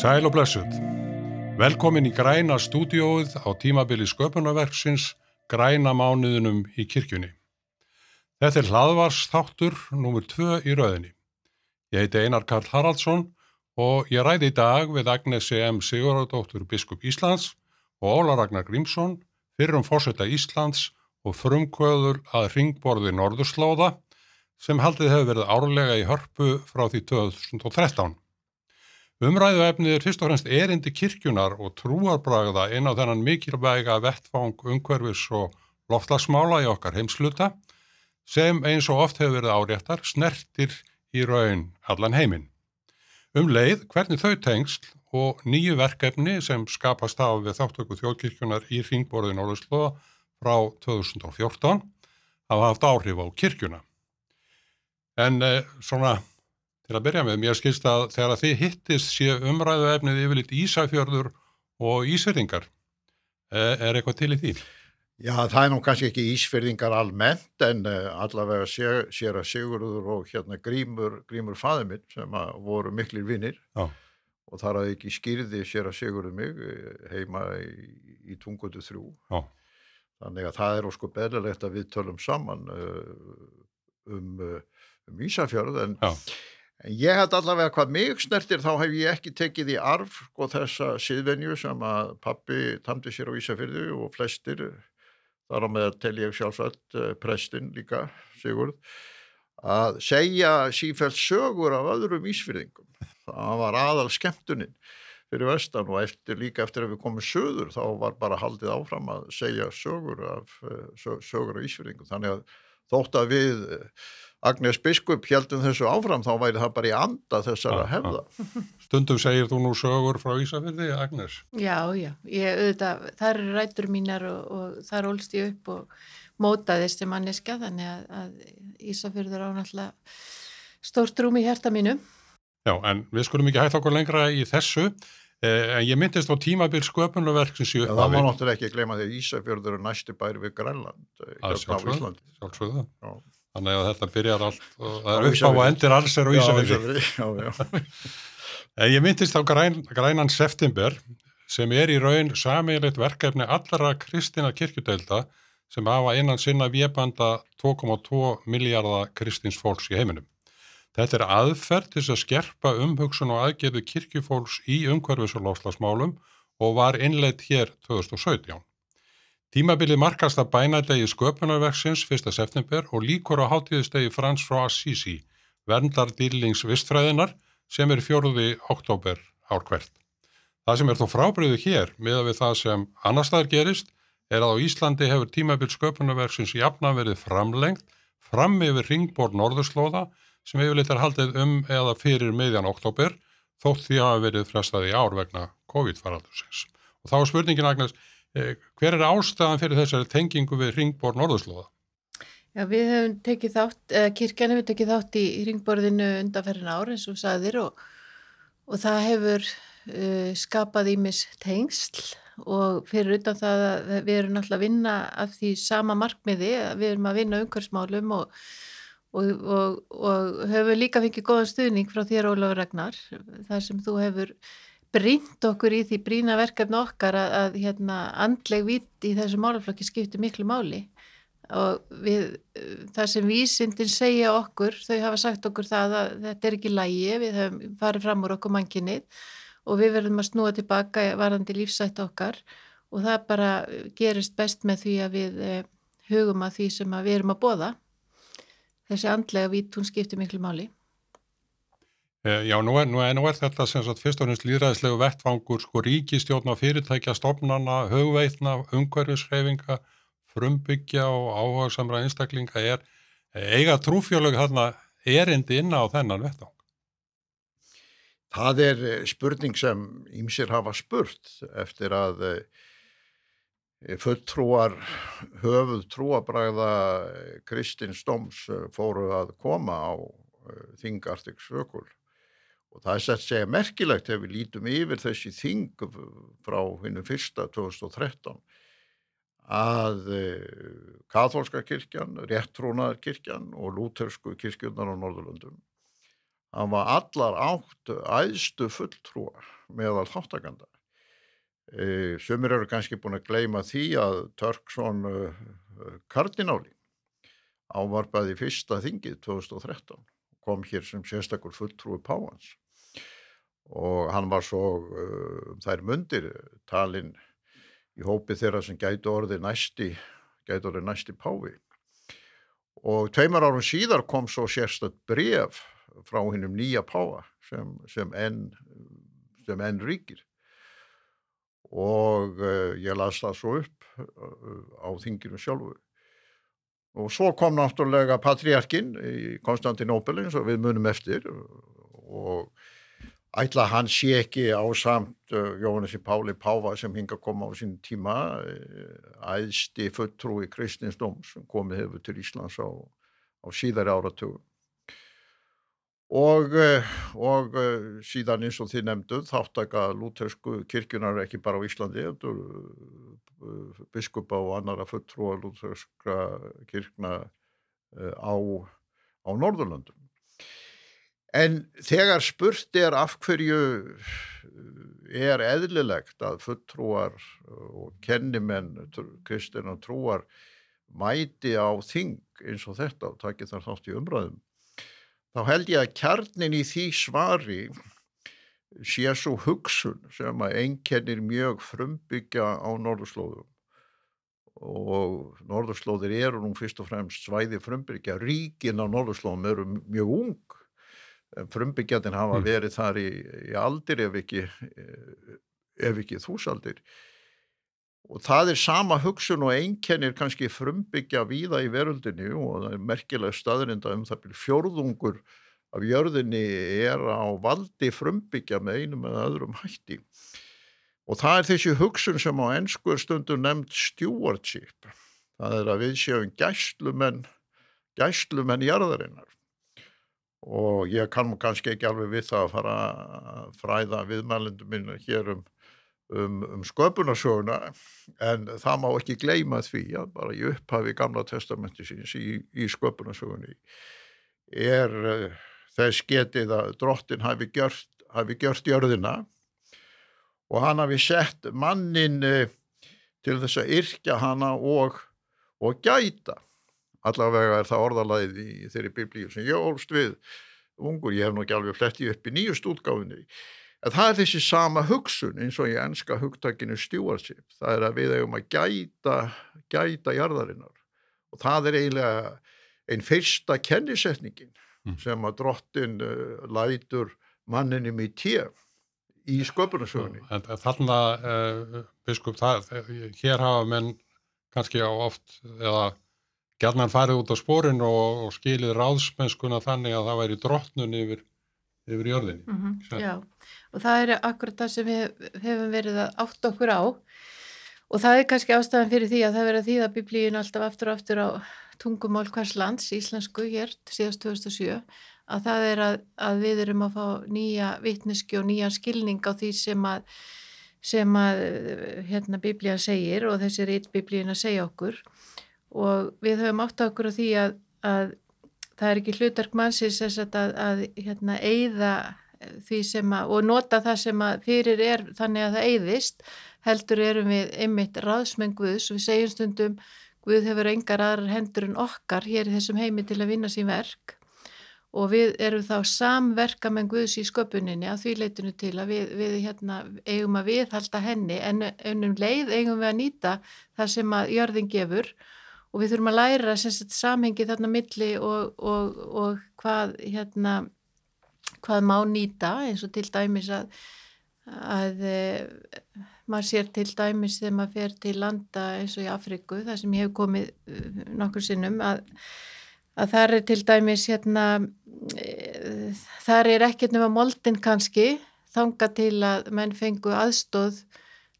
Sæl og blessuð. Velkomin í græna stúdióið á tímabili sköpunarverksins Græna mánuðunum í kirkjunni. Þetta er hlaðvarsþáttur nr. 2 í rauðinni. Ég heiti Einar Karl Haraldsson og ég ræði í dag við Agnesi M. Sigurðardóttur Biskup Íslands og Óla Ragnar Grímsson, fyrrum fórsetta Íslands og frumkvöður að ringborði Norðurslóða sem haldið hefur verið árlega í hörpu frá því 2013. Umræðu efnið er fyrst og fremst erindi kirkjunar og trúarbragða inn á þennan mikilvæga vettfang umhverfis og loftlagsmála í okkar heimsluta sem eins og oft hefur verið áréttar snertir í raun allan heiminn. Um leið hvernig þau tengsl og nýju verkefni sem skapast af við þáttöku þjóðkirkjunar í ringborði Norðurslóða frá 2014 hafa haft áhrif á kirkjuna. En eh, svona til að byrja með, mér skilst að þegar þið hittist sé umræðu efnið yfirleitt Ísafjörður og Ísverðingar. Er, er eitthvað til í því? Já, það er nú kannski ekki Ísverðingar almennt en uh, allavega sér, sér að Sigurður og hérna Grímur, Grímur Fæðuminn sem voru miklir vinnir og þar að ekki skýrði sér að Sigurður mig eh, heima í, í tungundu þrjú. Já. Þannig að það er ósku beðlilegt að við tölum saman um, um Ísafjörð en Já En ég held allavega hvað mig snertir þá hef ég ekki tekið í arf sko, þessa síðvenju sem að pappi tamdi sér á Ísafyrðu og flestir, þar á með að tel ég sjálfsagt eh, prestin líka, Sigurd, að segja sífælt sögur af öðrum Ísfyrðingum. Það var aðal skemmtuninn fyrir vestan og eftir, líka eftir að við komum söður þá var bara haldið áfram að segja sögur af, eh, sögur af Ísfyrðingum. Þannig að þótt að við Agnes Biskup heldum þessu áfram þá væri það bara í anda þessara ja, hefða. Ja. Stundum segir þú nú sögur frá Ísafjörði, Agnes? Já, já, ég auðvitað, það eru rætur mínar og, og það rólst ég upp og mótaðist sem manneska þannig að, að Ísafjörður á náttúrulega stórt rúm í hérta mínu. Já, en við skulum ekki hægt okkur lengra í þessu eh, en ég myndist á tímabil sköpunarverk sem séu upphafi. Það má náttúrulega ekki gleyma því að Ísafjörður er næstu bæri við Grænland, eh, hérna á Íslandi. Sjálfsögðu, sjálfsögðu. Þannig að þetta byrjar allt og það er upp á og endir alls er á Ísafjörði. Ég myndist á græn, grænan september sem er í raun samílitt verkefni allra kristina kirkjudelda sem hafa innan sinna viðbanda 2,2 miljardar kristins fólks í heiminum. Þetta er aðferð til að skerpa umhugsun og aðgeðu kirkjufólks í umhverfis og lofslagsmálum og var innleitt hér 2017. Tímabilið markast að bænadegi sköpunarverksins 1. september og líkur á hátíðustegi Frans frá Assisi, verndardýrlings vistfræðinar sem er fjóruði oktober ár hvert. Það sem er þó frábriðu hér með að við það sem annar staðar gerist er að á Íslandi hefur tímabil sköpunarverksins jafna verið framlengt fram yfir ringborð norðurslóða sem hefur litar haldið um eða fyrir meðjan oktober þótt því að hafa verið frestaði ár vegna COVID-faraldusins. Og þá er spurningin Agnes, Eh, hver er ástæðan fyrir þessari tengingu við Ringborð Norðurslóða? Já, við hefum tekið þátt, eða kirkjan hefur tekið þátt í Ringborðinu undanferðin ár eins og sagðir og, og það hefur uh, skapað ímis tengsl og fyrir utan það að við erum alltaf að vinna af því sama markmiði, við erum að vinna umhverfsmálum og, og, og höfum líka fengið góðan stuðning frá þér Ólafur Ragnar, þar sem þú hefur brínt okkur í því brína verkefni okkar að, að hérna, andleg vitt í þessu málaflokki skiptir miklu máli. Og við, það sem vísindin segja okkur, þau hafa sagt okkur það að þetta er ekki lægi, við höfum farið fram úr okkur mankinnið og við verðum að snúa tilbaka varandi lífsætt okkar. Og það bara gerist best með því að við eh, hugum að því sem að við erum að bóða þessi andlega vitt, hún skiptir miklu máli já, nú er, nú er, nú er þetta sem sagt fyrst og finnst líðræðislegu vettfangur sko ríkistjórn og fyrirtækja, stofnana, hugveitna, umhverfisreifinga, frumbyggja og áhuga samra einstaklinga er eiga trúfjölug hérna erindi inn á þennan vettfang. Það er eh, spurning sem ímsir hafa spurt eftir að eh, fulltrúar höfuð trúabræða Kristinn Stóms fóru að koma á þingartiks vökul og það er sett segja merkilegt ef við lítum yfir þessi þing frá hennu fyrsta 2013 að eh, katholska kirkjan, réttrúnaðar kirkjan og lútersku kirkjurnar á Norðurlundum hann var allar átt æðstu fulltrúa meðal þáttakanda. E, Sumir eru kannski búin að gleima því að Törksson uh, kardináli ávarpaði fyrsta þingið 2013 kom hér sem sérstakur fulltrúi Páhans og hann var svo uh, þær mundir talinn í hópi þeirra sem gætu orðið næsti gætu orðið næsti Pávi og tveimar árum síðar kom svo sérstat bref frá hinnum nýja Páa sem, sem enn sem enn ríkir. Og uh, ég las það svo upp uh, á þinginu sjálfu. Og svo kom náttúrulega patriarkin í Konstantinópil eins og við munum eftir. Og ætla hann sé ekki á samt uh, Jóhannessi Páli Páfa sem hinga að koma á sín tíma æðsti fulltrúi kristinsdóm sem komið hefur til Íslands á, á síðari áratugum og, eh, og eh, síðan eins og þið nefnduð þáttaka lútersku kirkjunar ekki bara á Íslandi eh, biskupa og annara fulltrúa lúterska kirkna á, á Norðurlöndum. En þegar spurt er af hverju er eðlilegt að fulltrúar og kennimenn kristina trúar mæti á þing eins og þetta og takir þar þátt í umræðum þá held ég að kjarnin í því svari sé svo hugsun sem að einkennir mjög frumbyggja á norðurslóðum. Og norðurslóðir eru nú fyrst og fremst svæði frumbyggja, ríkin á norðurslóðum eru mjög ung frumbyggjatin hafa mm. verið þar í, í aldir ef ekki, ef ekki þúsaldir. Og það er sama hugsun og einkennir kannski frumbyggja víða í veröldinni og það er merkilega staðrinda um það byrjur fjórðungur af jörðinni er á valdi frumbyggja með einum eða öðrum hætti. Og það er þessi hugsun sem á ennsku er stundum nefnd stewardship. Það er að við séum gæslumenn gæslumenn jarðarinnar og ég kann kannski ekki alveg við það að fara að fræða viðmælendum minna hér um um, um sköpunarsöguna en það má ekki gleima því að bara í upphafi gamla testamenti síns í, í sköpunarsögunni er uh, þess getið að drottin hafi gjört, hafi gjört jörðina. Og hann hafi sett mannin uh, til þess að yrkja hana og, og gæta allavega er það orðalagið í þeirri biblíu sem ég ólst við ungur, ég hef nú ekki alveg flettið upp í nýjust útgáfinni En það er þessi sama hugsun eins og ég enska hugtakinu stjórnship. Það er að við eigum að gæta, gæta jarðarinnar og það er eiginlega einn fyrsta kennisetningin mm. sem að drottin uh, lætur manninum í tíu í sköpunarsögunni. Þarna, uh, biskup, það, hér hafa menn kannski á oft eða gerðan farið út á spórin og, og skilið ráðsmennskuna þannig að það væri drottnun yfir yfir jörðinni. Mm -hmm, já, og það er akkurat það sem við hefum verið að átt okkur á. Og það er kannski ástæðan fyrir því að það verið að þýða biblíin alltaf aftur og aftur á tungumál hvers lands, íslensku hér síðast 2007, að það er að, að við erum að fá nýja vitneski og nýja skilning á því sem að sem að hérna biblían segir og þessi rít biblíin að segja okkur og við höfum átt okkur á því að, að það er ekki hlutark mannsins að, að, hérna, eigða því sem að, og nota það sem að fyrir er þannig að það eigðist, heldur erum við einmitt ráðsmenn Guðs. Og við segjum stundum Guð hefur engar aðrar hendur en okkar hér í þessum heimi til að vinna sín verk. Og við erum þá samverka með Guðs í sköpuninni að því leitinu til að við, við hérna, eigum að viðhalda henni. En um leið eigum við að nýta það sem að jörðin gefur og við þurfum að læra sagt, samhengi þarna milli og, og, og hvað, hérna, hvað má nýta eins og til dæmis að, að e, maður sér til dæmis þegar maður fer til landa eins og í Afriku þar sem ég hef komið uh, nokkur sinnum að, að þar er til dæmis hérna, e, þar er ekkert nema moldin kannski þanga til að menn fengu aðstóð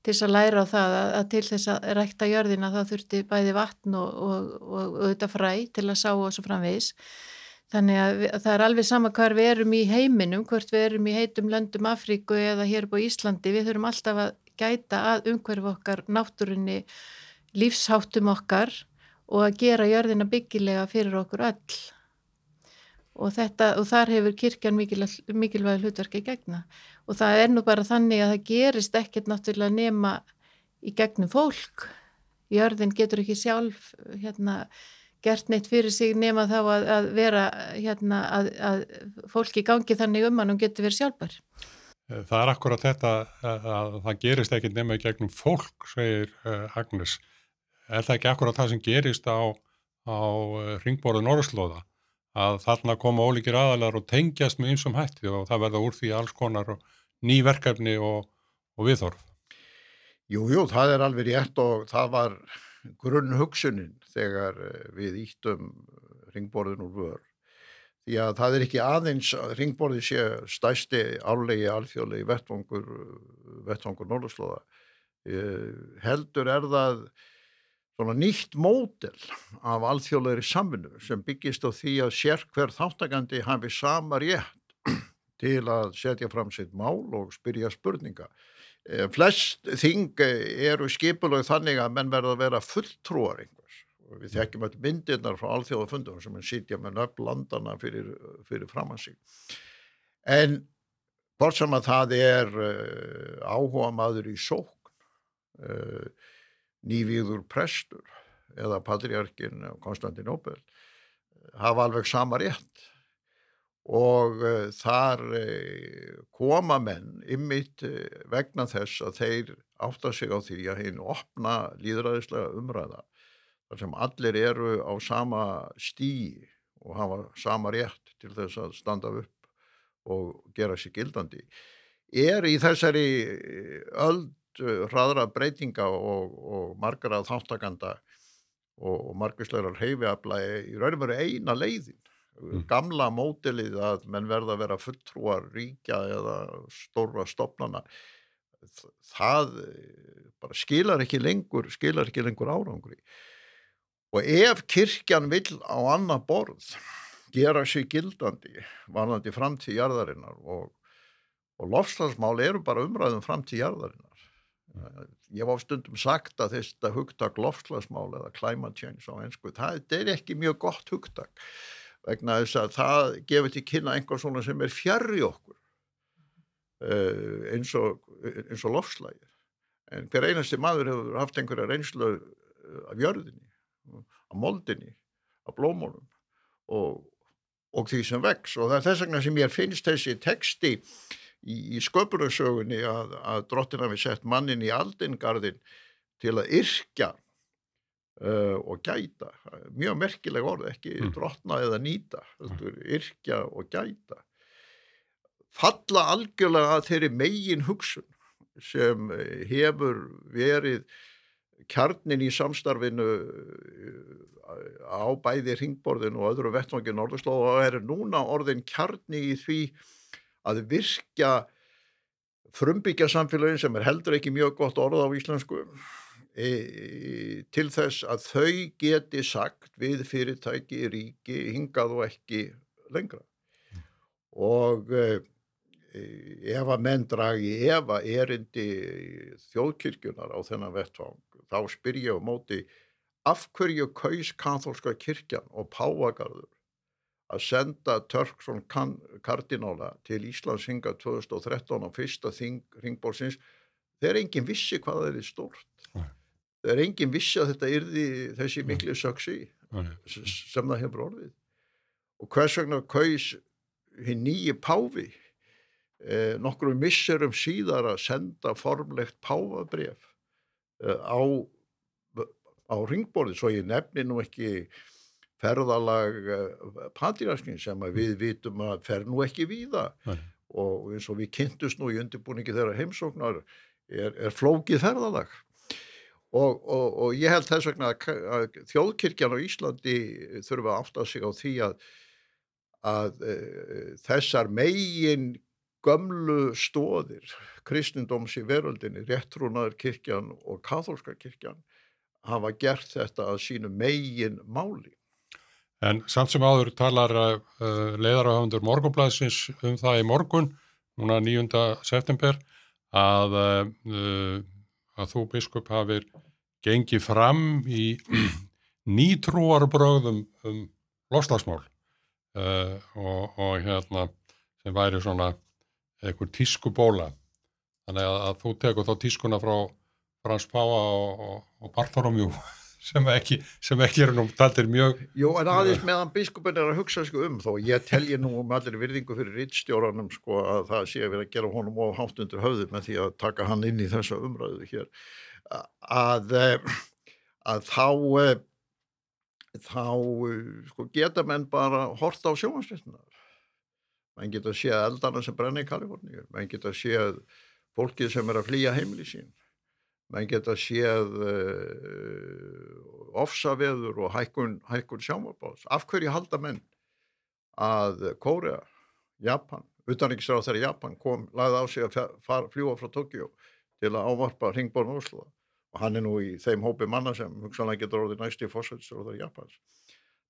til þess að læra á það að, til þess að rækta jörðina það þurfti bæði vatn og, og, og, og auðvitað fræ til að sá og svo framvegis. Þannig að, það er alveg sama hvar við erum í heiminum, hvort við erum í heitum löndum Afríku eða hér på Íslandi, við þurfum alltaf að gæta að umhverfu okkar, náttúrunni, lífsháttum okkar og að gera jörðina byggilega fyrir okkur öll. Og, þetta, og þar hefur kirkjan mikilvæg, mikilvæg hlutverki gegna og það er nú bara þannig að það gerist ekkert náttúrulega nema í gegnum fólk jörðin getur ekki sjálf hérna gert neitt fyrir sig nema þá að, að vera hérna að, að fólki gangi þannig um hann og getur verið sjálfbar Það er akkurat þetta að það gerist ekki nema í gegnum fólk, segir uh, Agnes. Er það ekki akkurat það sem gerist á, á ringborðu Norrslóða? Að þarna koma ólíkir aðalar og tengjast með einsum hætti og það verða úr því alls konar ný verkefni og, og viðhorf. Jú, jú, það er alveg rétt og það var grunn hugsunin þegar eh, við íttum ringborðin úr vörð því að það er ekki aðeins að ringborði sé stæsti álegi alþjóðlegi vettvangur vettvangur Norðurslóða heldur er það svona nýtt módel af alþjóðlegri samfunnu sem byggist á því að sér hver þáttakandi hafi sama rétt til að setja fram sitt mál og spyrja spurninga. Flest þing eru skipulög þannig að menn verða að vera fulltrúar einhvers. Við þekkjum öll myndirnar frá alþjóðafundum sem er sítja með nöfn landana fyrir, fyrir framansík en bort sem að það er uh, áhuga maður í sókn nývíður prestur eða patriarkin Konstantinopel hafa alveg sama rétt. Og uh, þar koma menn ymmit vegna þess að þeir átta sig á því að hinn opna líðræðislega umræða þar sem allir eru á sama stíi og hafa sama rétt til þess að standa upp og gera sér gildandi er í þessari öld hraðra breytinga og, og margar að þáttakanda og, og marguslegar heifiabla í raunum veru eina leiðin mm. gamla mótilið að menn verða að vera fulltrúar ríkja eða stóra stopnana það bara skilar ekki lengur skilar ekki lengur árangri Og ef kirkjan vill á annað borð gera sig gildandi varðandi framtíð jarðarinnar og, og lofslagsmál eru bara umræðum framtíð jarðarinnar. Ég var stundum sagt að þetta hugtak lofslagsmál eða climate change á einsku, það er ekki mjög gott hugtak vegna þess að það gefur til kynna einhver svona sem er fjarr í okkur uh, eins og, og lofslægir. En hver einasti maður hefur haft einhverja reynslu af jörðinni á moldinni, á blómónum og, og því sem vex og það er þess vegna sem ég finnst þessi texti í, í sköpunarsögunni að, að drottina við sett mannin í aldingarðin til að yrkja uh, og gæta mjög merkileg orð, ekki mm. drottna eða nýta, mm. yrkja og gæta falla algjörlega að þeirri megin hugsun sem hefur verið kjarnin í samstarfinu uh, á bæði ringborðinu og öðru vettvangi Norðurslóð og er núna orðin kjarni í því að virkja frumbyggja samfélagin sem er heldur ekki mjög gott orð á íslensku e, til þess að þau geti sagt við fyrirtæki í ríki hingað og ekki lengra. Og e, ef að menn dragi ef að erindi þjóðkirkjunar á þennan vettvang þá spyr ég á móti af hverju kaus katholska kirkjan og Páagarður að senda Törksson kardinóla til Íslands hinga 2013 á fyrsta ringbórsins þeir enginn vissi hvað það er stórt. Nei. þeir enginn vissi að þetta yrði þessi miklu söksi sem það hefur orðið. Og hvers vegna kaus hinn nýji Páfi eh, nokkru misserum síðar að senda formlegt Páfabref Eh, á, á ringborði svo ég nefni nú ekki ferðalag eh, patriarkin sem mm. við vitum að fer nú ekki víða Nei. og eins og við kynntust nú í undirbúningi þeirra heimsóknar er, er flókið ferðalag og, og, og ég held þess vegna að, að þjóðkirkjan á Íslandi þurfa að átta sig á því að, að e, þessar megin gömlu stóðir kristindóms í veröldinni, réttrúnaður kirkjan og katholska kirkjan hafa gert þetta að sínu megin máli. En samt sem áður talar uh, leiðarahöfundur morgunblæsins um það í morgun, núna 9. september, að, uh, að þú biskup hafið gengið fram í nýtrúarbröðum um loslagsmál. uh, og, og hérna sem væri svona einhver tískubóla þannig að, að þú tekur þá tískuna frá Frans Páa og, og, og Barthoromjú sem ekki, sem ekki eru nú taldir mjög Jú, en aðeins meðan biskupin er að hugsa sko um þó, ég telji nú um allir virðingu fyrir rittstjóranum sko að það sé að vera að gera honum of hátt undir höfðu með því að taka hann inn í þessa umræðu hér. Að, eh, að þá eh, þá eh, sko, geta menn bara hort á sjónvarsveitnar menn geta séð eldana sem brenna í Kaliforníu. Menn geta séð fólkið sem er að flýja heimli sín menn geta séð uh, ofsaveður og hækkun, hækkun sjámabáðs. Af hverju halda menn að Kórea, Japan, utanriksráð þegar Japan kom, lagði á sig að fljúa frá Tókjó til að ávarpa Ringborn Ósloða og hann er nú í þeim hópi manna sem hugsanlega getur orðið næst í fórsætsróðar Japans.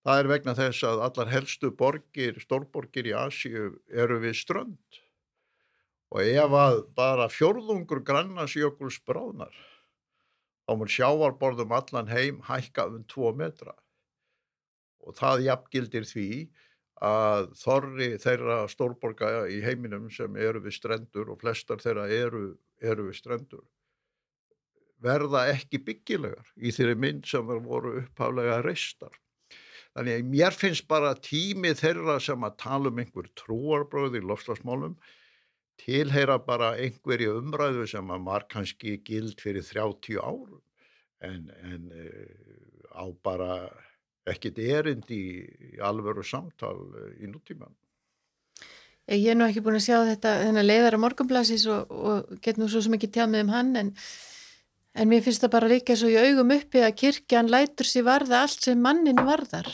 Það er vegna þess að allar helstu borgir, stórborgir í Asíu eru við strönd og ef að bara fjörðungur grannasjökuls bráðnar þá mun sjávarborðum allan heim hækka um tvo metra og það jafngildir því að þorri þeirra stórborga í heiminum sem eru við strendur og flestar þeirra eru, eru við strendur verða ekki byggilegar í þeirri mynd sem voru upphaflega reistar. Þannig að mér finnst bara tími þeirra sem að tala um einhver trúarbröð í lofslagsmálum tilheyra bara einhverju umræðu sem að var kannski gild fyrir 30 árum en, en uh, á bara ekkit erind í, alveru samtal uh, í nútíman. Ég er nú ekki búin að sjá þetta þennan leiðar á morgunblassis og, og get nú svo sem ekki tjá með um hann en, en mér finnst það bara líka svo í augum uppi að kirkjan lætur sér varða allt sem mannin varðar.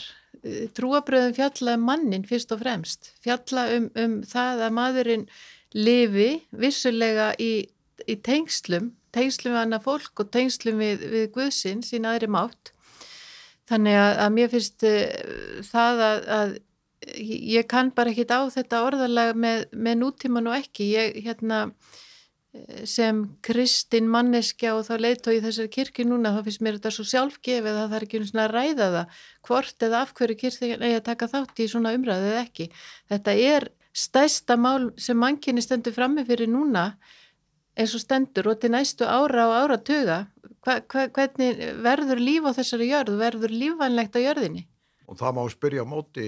Trúabröðum fjalla um mannin fyrst og fremst. Fjalla um, um það að maðurinn lifi vissulega í, í tengslum, tengslum við annað fólk og tengslum við, við Guðsinn sín aðri mátt. Þannig að, að mér finnst uh, það að, að ég kann bara ekkit á þetta orðalega með, með nútíman og ekki. Ég hérna eh, sem kristin manneskja og þá leitt og í þessari kirkju núna þá finnst mér þetta svo sjálfgefið að það er ekki svona að ræða það hvort eða af hverju kirkju eigi að taka þátt í svona umræðu eða ekki. Þetta er stæsta mál sem mannkynni stendur frammi fyrir núna eins og stendur og til næstu ára og ára tuga hva, hva, hvernig verður líf á þessari jörð verður lífvænlegt á jörðinni? Og það má spyrja móti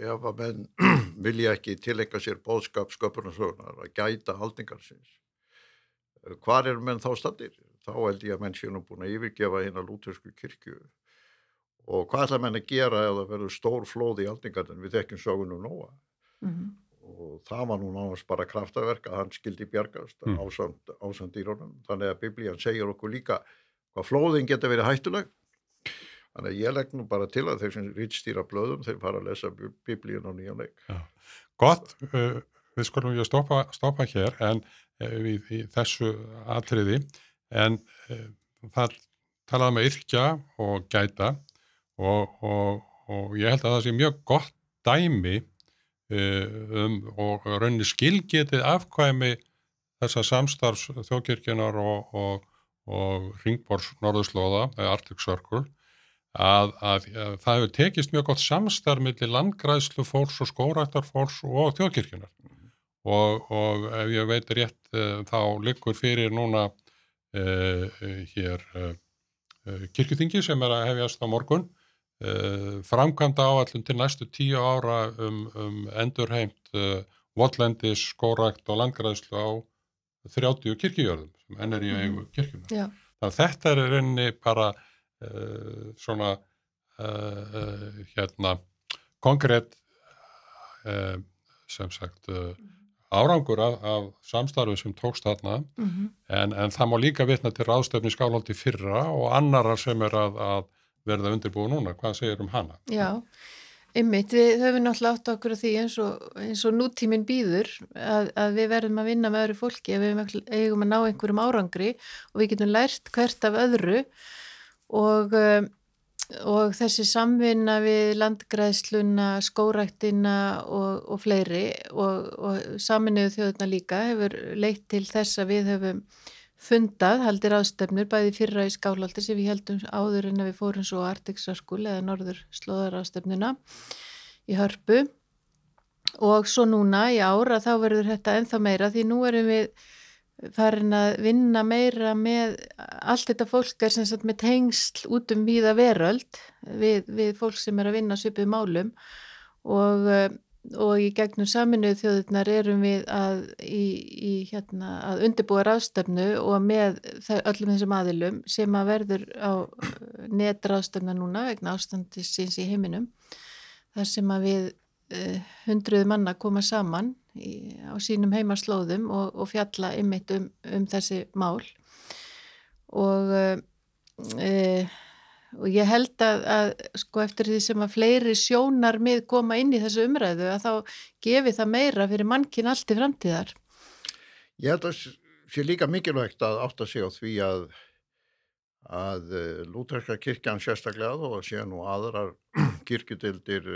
ef að menn vilja ekki tilenga sér bóðskap sköpunarsögnar að gæta haldningarsins. Hvar er menn þá standir þá held ég að menn séum búin að yfirgefa hérna lútursku kirkju. Og hvað ætla menn að gera ef það verður stór flóð í haldningarinn við þekkjum sögunum nóa mm -hmm. og það var nú náttúrulega bara kraftaverk að hann skildi bjargast mm. ásand, ásand dýrónum þannig að biblían segir okkur líka hvað flóðin geta verið hættuleg þannig að ég legg nú bara til að þeir sem rýtstýra blöðum þeir fara að lesa biblíun á nýjan leik ja. Gott, uh, við skulum að stoppa, stoppa hér en uh, við, í þessu atriði en uh, það talaði með um yrkja og gæta og, og, og ég held að það sé mjög gott dæmi um, og rauninni skilgetið afkvæmi þessa samstarfs þjókirkjunar og, og, og Ringborgs Norðurslóða Arctic Circle að, að, að það hefur tekist mjög gott samstarf millir landgræðslu fólks og skórættar fólks og þjókirkjunar og, og ef ég veit rétt uh, þá likur fyrir núna uh, hér uh, kirkjutingi sem er að hefjast á morgun Uh, framkvæmda áallum til næstu tíu ára um, um endurheimt uh, votlendis, skórækt og landgræðslu á 30 kirkjujörðum sem enn er í eigu mm. kirkjum. Þannig að þetta er reyni bara uh, svona hérna konkrétt sem sagt árangur af, af samstarfið sem tókst þarna mm -hmm. en, en það má líka vitna til ráðstöfni skálhaldi fyrra og annara sem er að, að verða undirbúið núna. Hvað segir um hana? Já, ymmit, við höfum náttúrulega átt okkur á því eins og, og nútíminn býður að, að við verðum að vinna með öðru fólki að við eigum að ná einhverjum árangri og við getum lært hvert af öðru og, um, og þessi samvinna við landgræðsluna, skóræktina og, og fleiri og saminuðu þjóðuna líka hefur leitt til þess að við höfum fundað, haldir ástefnur, bæði fyrra í skálaldi sem við heldum áður en við fórum svo Circle eða Norður slóðar ástefnuna í hörpu. Og svo núna í ára þá verður þetta enþá meira því nú erum við farin að vinna meira með allt þetta fólk er sem sagt með tengsl út um víða veröld við, við fólk sem er að vinna svipið málum. Og, og í gegnum saminuð þjóðurnar erum við að, í, í, hérna, að undirbúa ráðstöfnu og með öllum þessum aðilum sem að verður á netráðstöfna núna vegna ástandisins í heiminum þar sem að við uh, hundruð manna koma saman í, á sínum heimaslóðum og, og fjalla ymmit um, um þessi mál. Og, e, og ég held að, að sko eftir því sem að fleiri sjónar mið koma inn í þessu umræðu að þá gefi það meira fyrir mannkinn allt í framtíðar. Ég held að sé líka mikilvægt að átta sig á því að að Lúterska kirkjan sérstaklega og sé nú aðrar kirkjudildir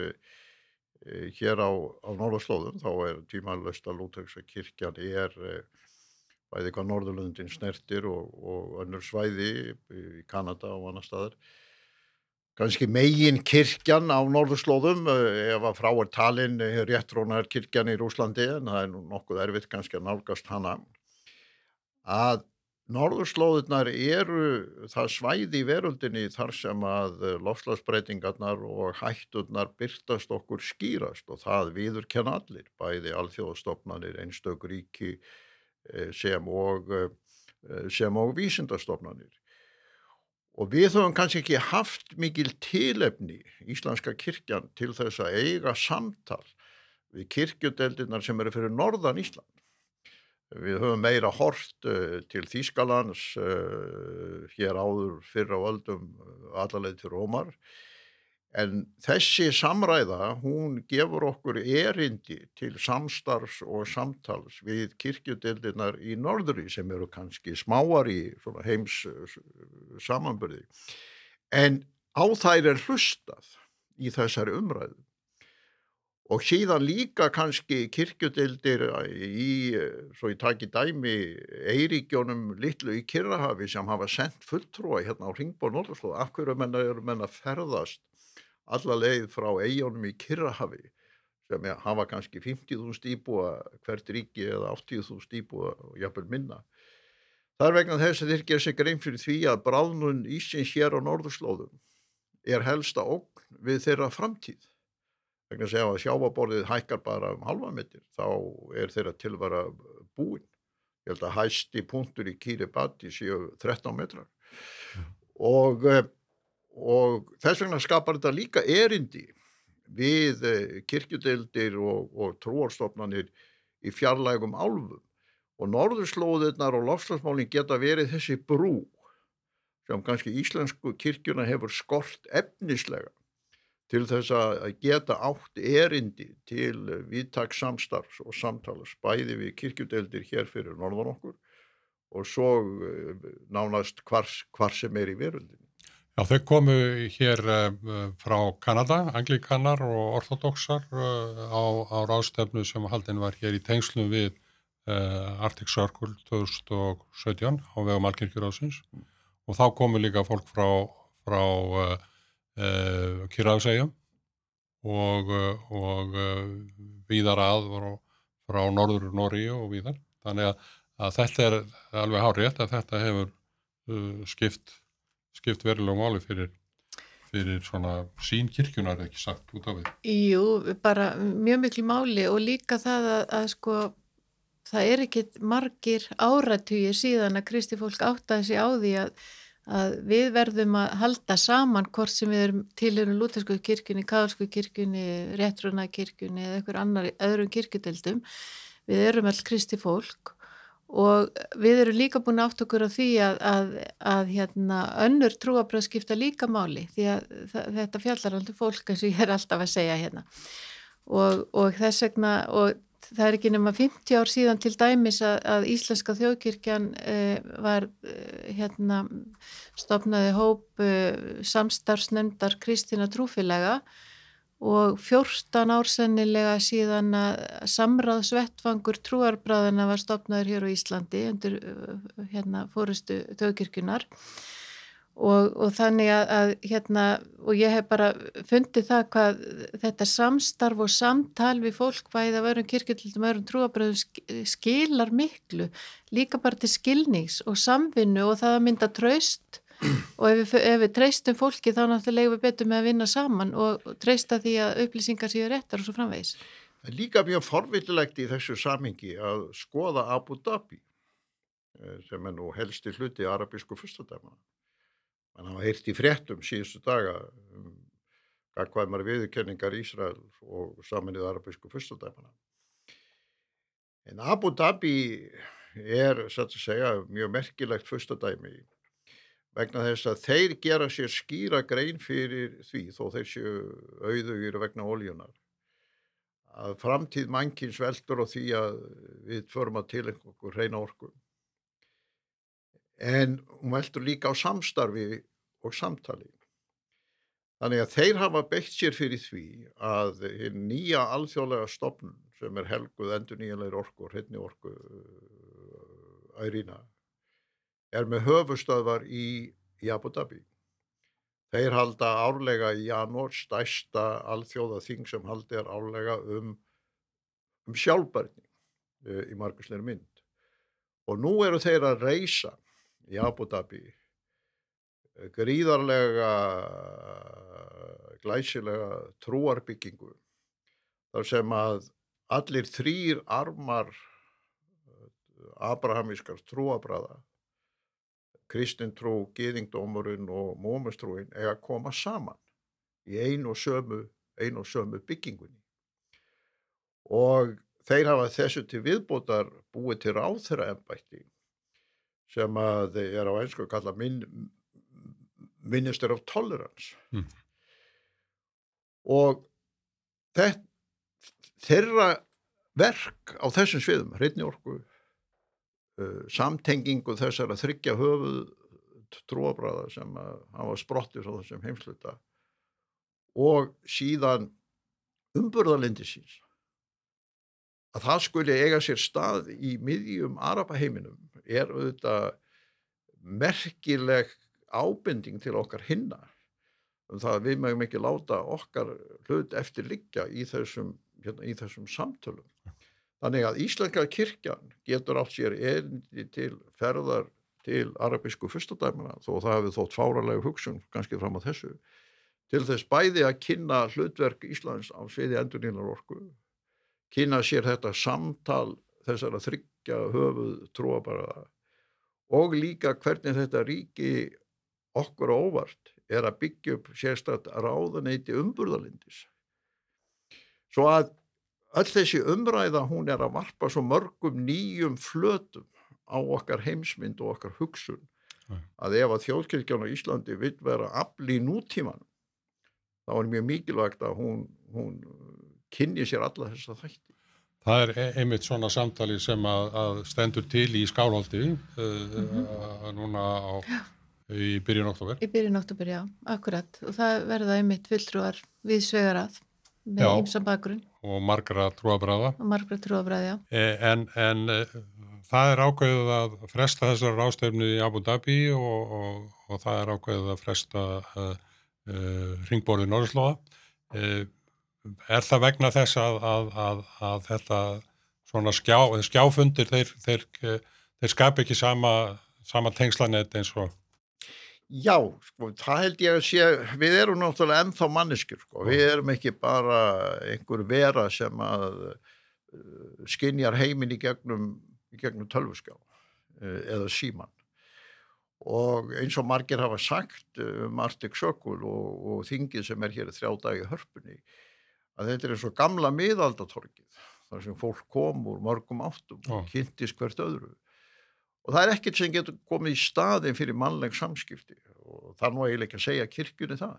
Eh, hér á, á norðarslóðum þá er tímalöst að Lútöksa kirkjan er eh, bæði hvað Norðurlundin snertir og, og önnur svæði í Kanada og annar staðar. Kannski megin kirkjan á norðurslóðum eh, ef að frá er talin réttrónar kirkjan í Rúslandi en það er nú nokkuð erfitt kannski að nálgast hana. Að Norðurslóðurnar eru það svæði í veröldinni þar sem að eh, lofslagsbreytingarnar og hætturnar byrtast okkur skýrast og það viður kenna allir, bæði alþjóðastofnanir, einstökur ríki eh, sem og, eh, sem og vísindastofnanir. Og við höfum kannski ekki haft mikil tilefni Íslandska kirkjan til þess að eiga samtal við kirkjudeldirnar sem eru fyrir norðan Ísland Við höfum meira hort til Þýskalands hér áður fyrra á öldum allarleið til Rómar en þessi samræða hún gefur okkur erindi til samstarfs og samtals við kirkjudeildinar í norðri sem eru kannski smáar í heims samanbyrði en á þær er hlustað í þessari umræðu. Og síðan líka kannski kirkjudildir í, svo ég taki dæmi, Eiríkjónum litlu í Kirrahafi sem hafa sendt fulltrúa hérna á Ringborg Norðurslóð, af hverju menna eru menna ferðast alla leið frá Eijónum í Kirrahafi sem hafa kannski 50.000 íbúa hvert ríki eða 80.000 íbúa og jafnvel minna. Það er vegna þess að þeir gera sig grein fyrir því að bráðnun Ísins hér á Norðurslóðum er helsta ógn við þeirra framtíð. Vegna að segja að sjávaborðið hækkar bara um halva metr þá er þeirra tilvara búin. Ég held að hæsti punktur í Kiribati séu 13 metrar. Og, eh, og þess vegna skapar þetta líka erindi við eh, kirkjudeildir og, og trúarstofnanir í fjarlægum álfum og norðurslóðirnar og lofslagsmálinn geta verið þessi brú sem kannski íslensku kirkjuna hefur skort efnislega til þess að geta átt erindi til viðtaks samstarfs og samtalas bæði við kirkjudeldir hér fyrir norðan okkur og svo eh, nánast hvar, hvar sem er í verundin. Já, þau komu hér uh, frá Kanada, anglikanar og orthodoxar uh, á, á ráðstefnu sem haldin var hér í tengslum við uh, Arctic Circle 2017 á vegum Alkirkjurásins mm. og þá komu líka fólk frá, frá uh, Kyrraðsegjum og, eh, og uh, víðar að frá norður Nóri og víðar. Þannig að, að þetta er alveg hárétt að þetta hefur uh, skipt, skipt verulegum áli fyrir, fyrir svona sín kirkjunar ekki sagt út af því. Jú, bara mjög miklu máli og líka það að, að sko það er ekkit margir áratugir síðan að kristi fólk áttaði sig á því að að við verðum að halda saman hvort sem við erum tilhörum lútersku kirkjunni, káðsku kirkjunni, réttruna kirkjunni eða einhver annar öðrum kirkjudeldum. Við erum all kristi fólk og við erum líka búin átt okkur á því að, að, að hérna, önnur trúabröð skipta líka máli því að þetta fjallar alltaf fólk eins og ég er alltaf að segja hérna. Og, og þess vegna og það er ekki nema 50 ár síðan til dæmis að, að Íslenska þjóðkirkjan uh, var uh, hérna stopnaði hóp uh, samstarfsnefndar Kristina Trúfilega og 14 ár sennilega síðan að samráðsvettfangur trúarbræðina var stopnaður hér á Íslandi undir hérna fórustu þjóðkirkjunar og, og þannig að, að hérna, og ég hef bara fundið það hvað þetta samstarf og samtal við fólk bæðið af öðrum kirkjöldum, öðrum trúabröðum skilar miklu, líka bara til skilnings og samvinnu og það að mynda traust og ef við, ef við treystum fólki þá náttúrulega við betur með að vinna saman og treysta því að upplýsingar séu réttar og svo framvegis. Það er líka mjög forvillilegt í þessu samingi að skoða Abu Dhabi eh, sem er nú helsti hluti arabísku fyrstadæma Þannig að hann heirt í fréttum síðustu daga um gagvæmar viðurkenningar Ísrael og saminnið arabísku fyrstadæmana. En Abu Dhabi er, satt að segja, mjög merkilegt fyrstadæmi vegna þess að þeir gera sér skýra grein fyrir því þó þeir séu auðugir vegna óljunar að framtíð mannkins veldur og því að við förum að til einhverju reyna orku en hún veldur líka á samstarfi og samtali. Þannig að þeir hafa beitt sér fyrir því að nýja alþjóðlega stopnum sem er helguð endur nýjanleir orku og hreitni orku ærína er með höfustöðvar í, í Abu Dhabi. Þeir halda árlega í janúar stæsta alþjóða þing sem haldi er árlega um, um sjálfbærni uh, í margusleir mynd. Og nú eru þeir að reysa í Abu Dhabi eh, gríðarlega glæsilega trúarbyggingu þar sem að allir þrýr armar eh, abrahamískar trúabræða kristintrú, gýðingdómurinn og mómustrúin eiga að koma saman í einu og sömu, einu og sömu byggingunni og þeir hafa þessu til viðbútar búið til ráþra ennbætti sem að er á einsku að kalla min, Minister of Tolerance mm. og þetta, þeirra verk á þessum sviðum, hreitni orku uh, samtengingu þessar að þryggja höfuð tróabræða sem að hafa sprottir á þessum heimsluta og síðan umburðalindi síns að það skuli eiga sér stað í miðjum Arabaheiminum er auðvitað merkileg ábending til okkar hinna um það að við mögum ekki láta okkar hlut eftir liggja í þessum, hérna, í þessum samtölum. Þannig að Íslenska kirkjan getur átt sér erindi til ferðar til arabísku fyrstadæmuna þó það hefur þótt fáralegu hugsun kannski fram á þessu til þess bæði að kynna hlutverk Íslands á sviði endurnílar orku kynna sér þetta samtal þessar að þryggja höfuð trúabaraða og líka hvernig þetta ríki okkur óvart er að byggja upp sérstatt ráðaneyti umburðalindis. Svo að öll þessi umræða hún er að varpa svo mörgum nýjum flötum á okkar heimsmynd og okkar hugsun að ef að þjóðkirkjan á Íslandi vil vera afli í nútíman þá er mjög mikilvægt að hún, hún kynni sér alla þessa þætti. Það er e- einmitt svona samtali sem að, að stendur til í skálhaldi uh, mm -hmm. núna á, í byrjun oktober. Í byrjun oktober, já, akkurat. Og það verða einmitt fulltrúar við svegarað með ímsa bakgrunn. Og margra trúabræða. Margra trúabræða, já. E, en, en e, það er ákveðið að fresta þessar rástefnu í Abu Dhabi og, og, og það er ákveðið að fresta uh, uh, ringborði Norðslóða. Uh, er það vegna þess að, að, að, að þetta svona skjá, skjáfundir þeir, þeir, þeir skap ekki sama, sama tengslanett eins og Já, sko, það held ég að sé, við erum náttúrulega ennþá manneskur, sko, við erum ekki bara einhver vera sem að uh, skinjar heiminn í gegnum, gegnum tölvuskjá uh, eða síman og eins og margir hafa sagt um Arctic Circle og, og þingið sem er hér þrjá dagi hörpunni að þetta er eins og gamla miðaldatorkið þar sem fólk kom úr mörgum áttum og kynntist hvert öðru og það er ekkert sem getur komið í staðin fyrir mannleg samskipti. Og það er nú eiginlega ekki að segja kirkjunni það.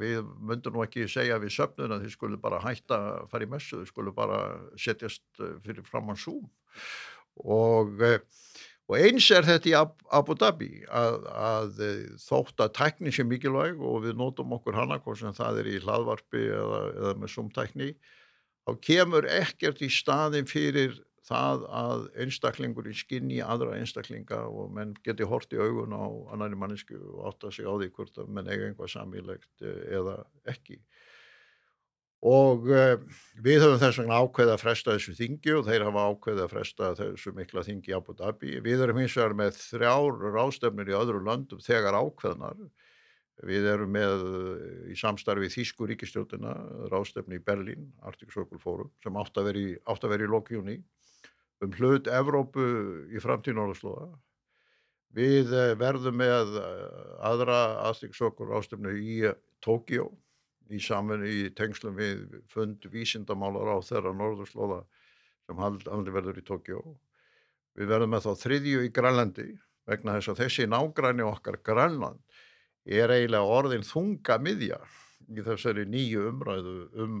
Við myndum nú ekki segja við söfnuna þið skulle bara hætta að fara í messu þið skulle bara setjast eh, fyrir fram á Zoom. Og eh, Og eins er þetta í Abu Dhabi að, að eh, þótt að tækni sé mikilvæg og við nótum okkur hana hvort sem það er í hlaðvarpi eða, eða með sumtækni, þá kemur ekkert í staðin fyrir það að einstaklingur í skinni aðra einstaklinga og menn geti hort í augun á annari mannesku og átta sig á því hvort að menn eiga einhvað samílegt eða ekki. Og uh, við höfum þess vegna ákveðið að fresta þessu þingi og þeir hafa ákveðið að fresta þessu mikla þingi í Abu Dhabi. Við erum hins vegar með þrjár rástefnir í öðru löndum þegar ákveðnar. Við erum með í samstarfi Þísku ríkistjóðina rástefni í Berlín, Arctic Circle Forum, sem átt að vera í, í lokjúni um hlut Evrópu í framtíð Norðurslóða. Við eh, verðum með eh, aðra Circle rástefnu í Tókjó í samfunni í tengslum við fund vísindamálar á þeirra norðurslóða sem haldi verður í Tókjó. Við verðum með þá þriðju í Grænlandi vegna þess að þessi nágræni okkar Grænland er eiginlega orðin þunga miðja í þessari nýju umræðu um,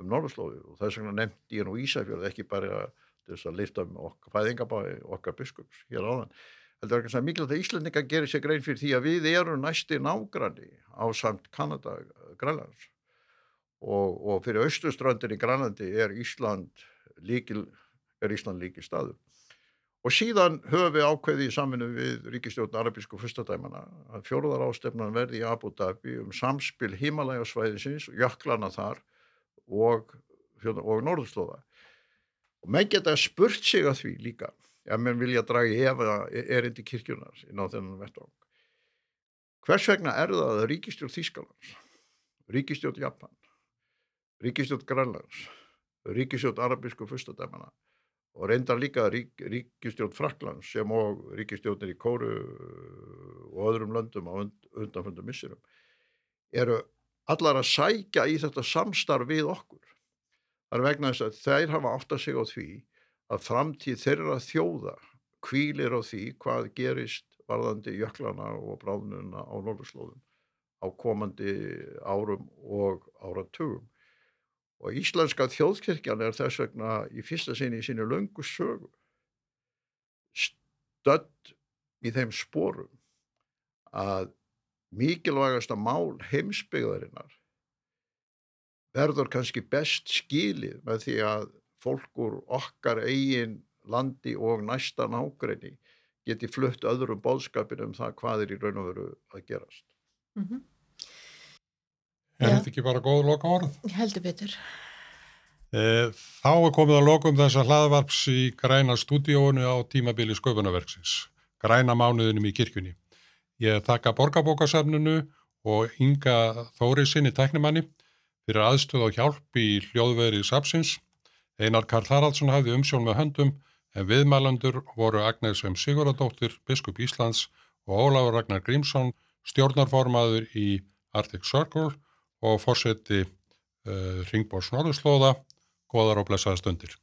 um norðurslóði og þess vegna nefndi ég nú Ísafjörð ekki bara þess að lifta um okkar fæðingabæi okkar biskups hér áðan heldur ekki að mikilvægt að Íslandingar gerir sér grein fyrir því að við erum næsti nágranni á samt Kanada Grænlands og, og fyrir austuströndin í Grænlandi er Ísland líkil, er Ísland líkil staður. Og síðan höfum við ákveði í saminu við Ríkistjórn Arabísku fyrstadæmana að fjóruðar ástefnan verði í Abu Dhabi um samspil himalægasvæðisins, jöklana þar og, og norðurslóða. Og menn geta spurt sig að því líka ef menn vilja draga efa erindi kirkjunar inn á þennan vettvang. Hvers vegna er það að ríkistjórn Þískalands, ríkistjórn Japan, ríkistjórn Grænlands, ríkistjórn Arabísku fyrstadæmana og reyndar líka rík, ríkistjórn Fraklands sem og ríkistjórnir í Kóru og öðrum löndum á und, undanfundum missirum eru allar að sækja í þetta samstarf við okkur. Það er vegna þess að þeir hafa átt að segja á því að framtíð þeirra þjóða kvílir á því hvað gerist varðandi jöklana og bráðnuna á norðurslóðum á komandi árum og áratugum. Og Íslenska þjóðkirkjan er þess vegna í fyrsta sinni í sínu löngu sögu stödd í þeim sporum að mikilvægasta mál heimsbyggðarinnar verður kannski best skilið með því að fólk úr okkar eigin landi og næsta nákrenni geti flutt öðrum bóðskapin um það hvað er í raun og veru að gerast. Mm -hmm. Er þetta ekki bara góð loka orð? Heldur betur. E, þá er komið að lokum þessa hlaðvarps í græna stúdíónu á tímabili sköpunarverksins, græna mánuðinum í kirkjunni. Ég þakka borgarbókasafnunu og Inga Þóri sinni tæknimanni fyrir aðstöð og hjálp í hljóðverið sapsins Einar Karl Haraldsson hafði umsjón með höndum en viðmælandur voru Agnes M. Siguradóttir, biskup Íslands og Ólafur Ragnar Grímsson, stjórnarformaður í Arctic Circle og fórseti uh, Ringbórs Norðurslóða, goðar og blessaða stundir.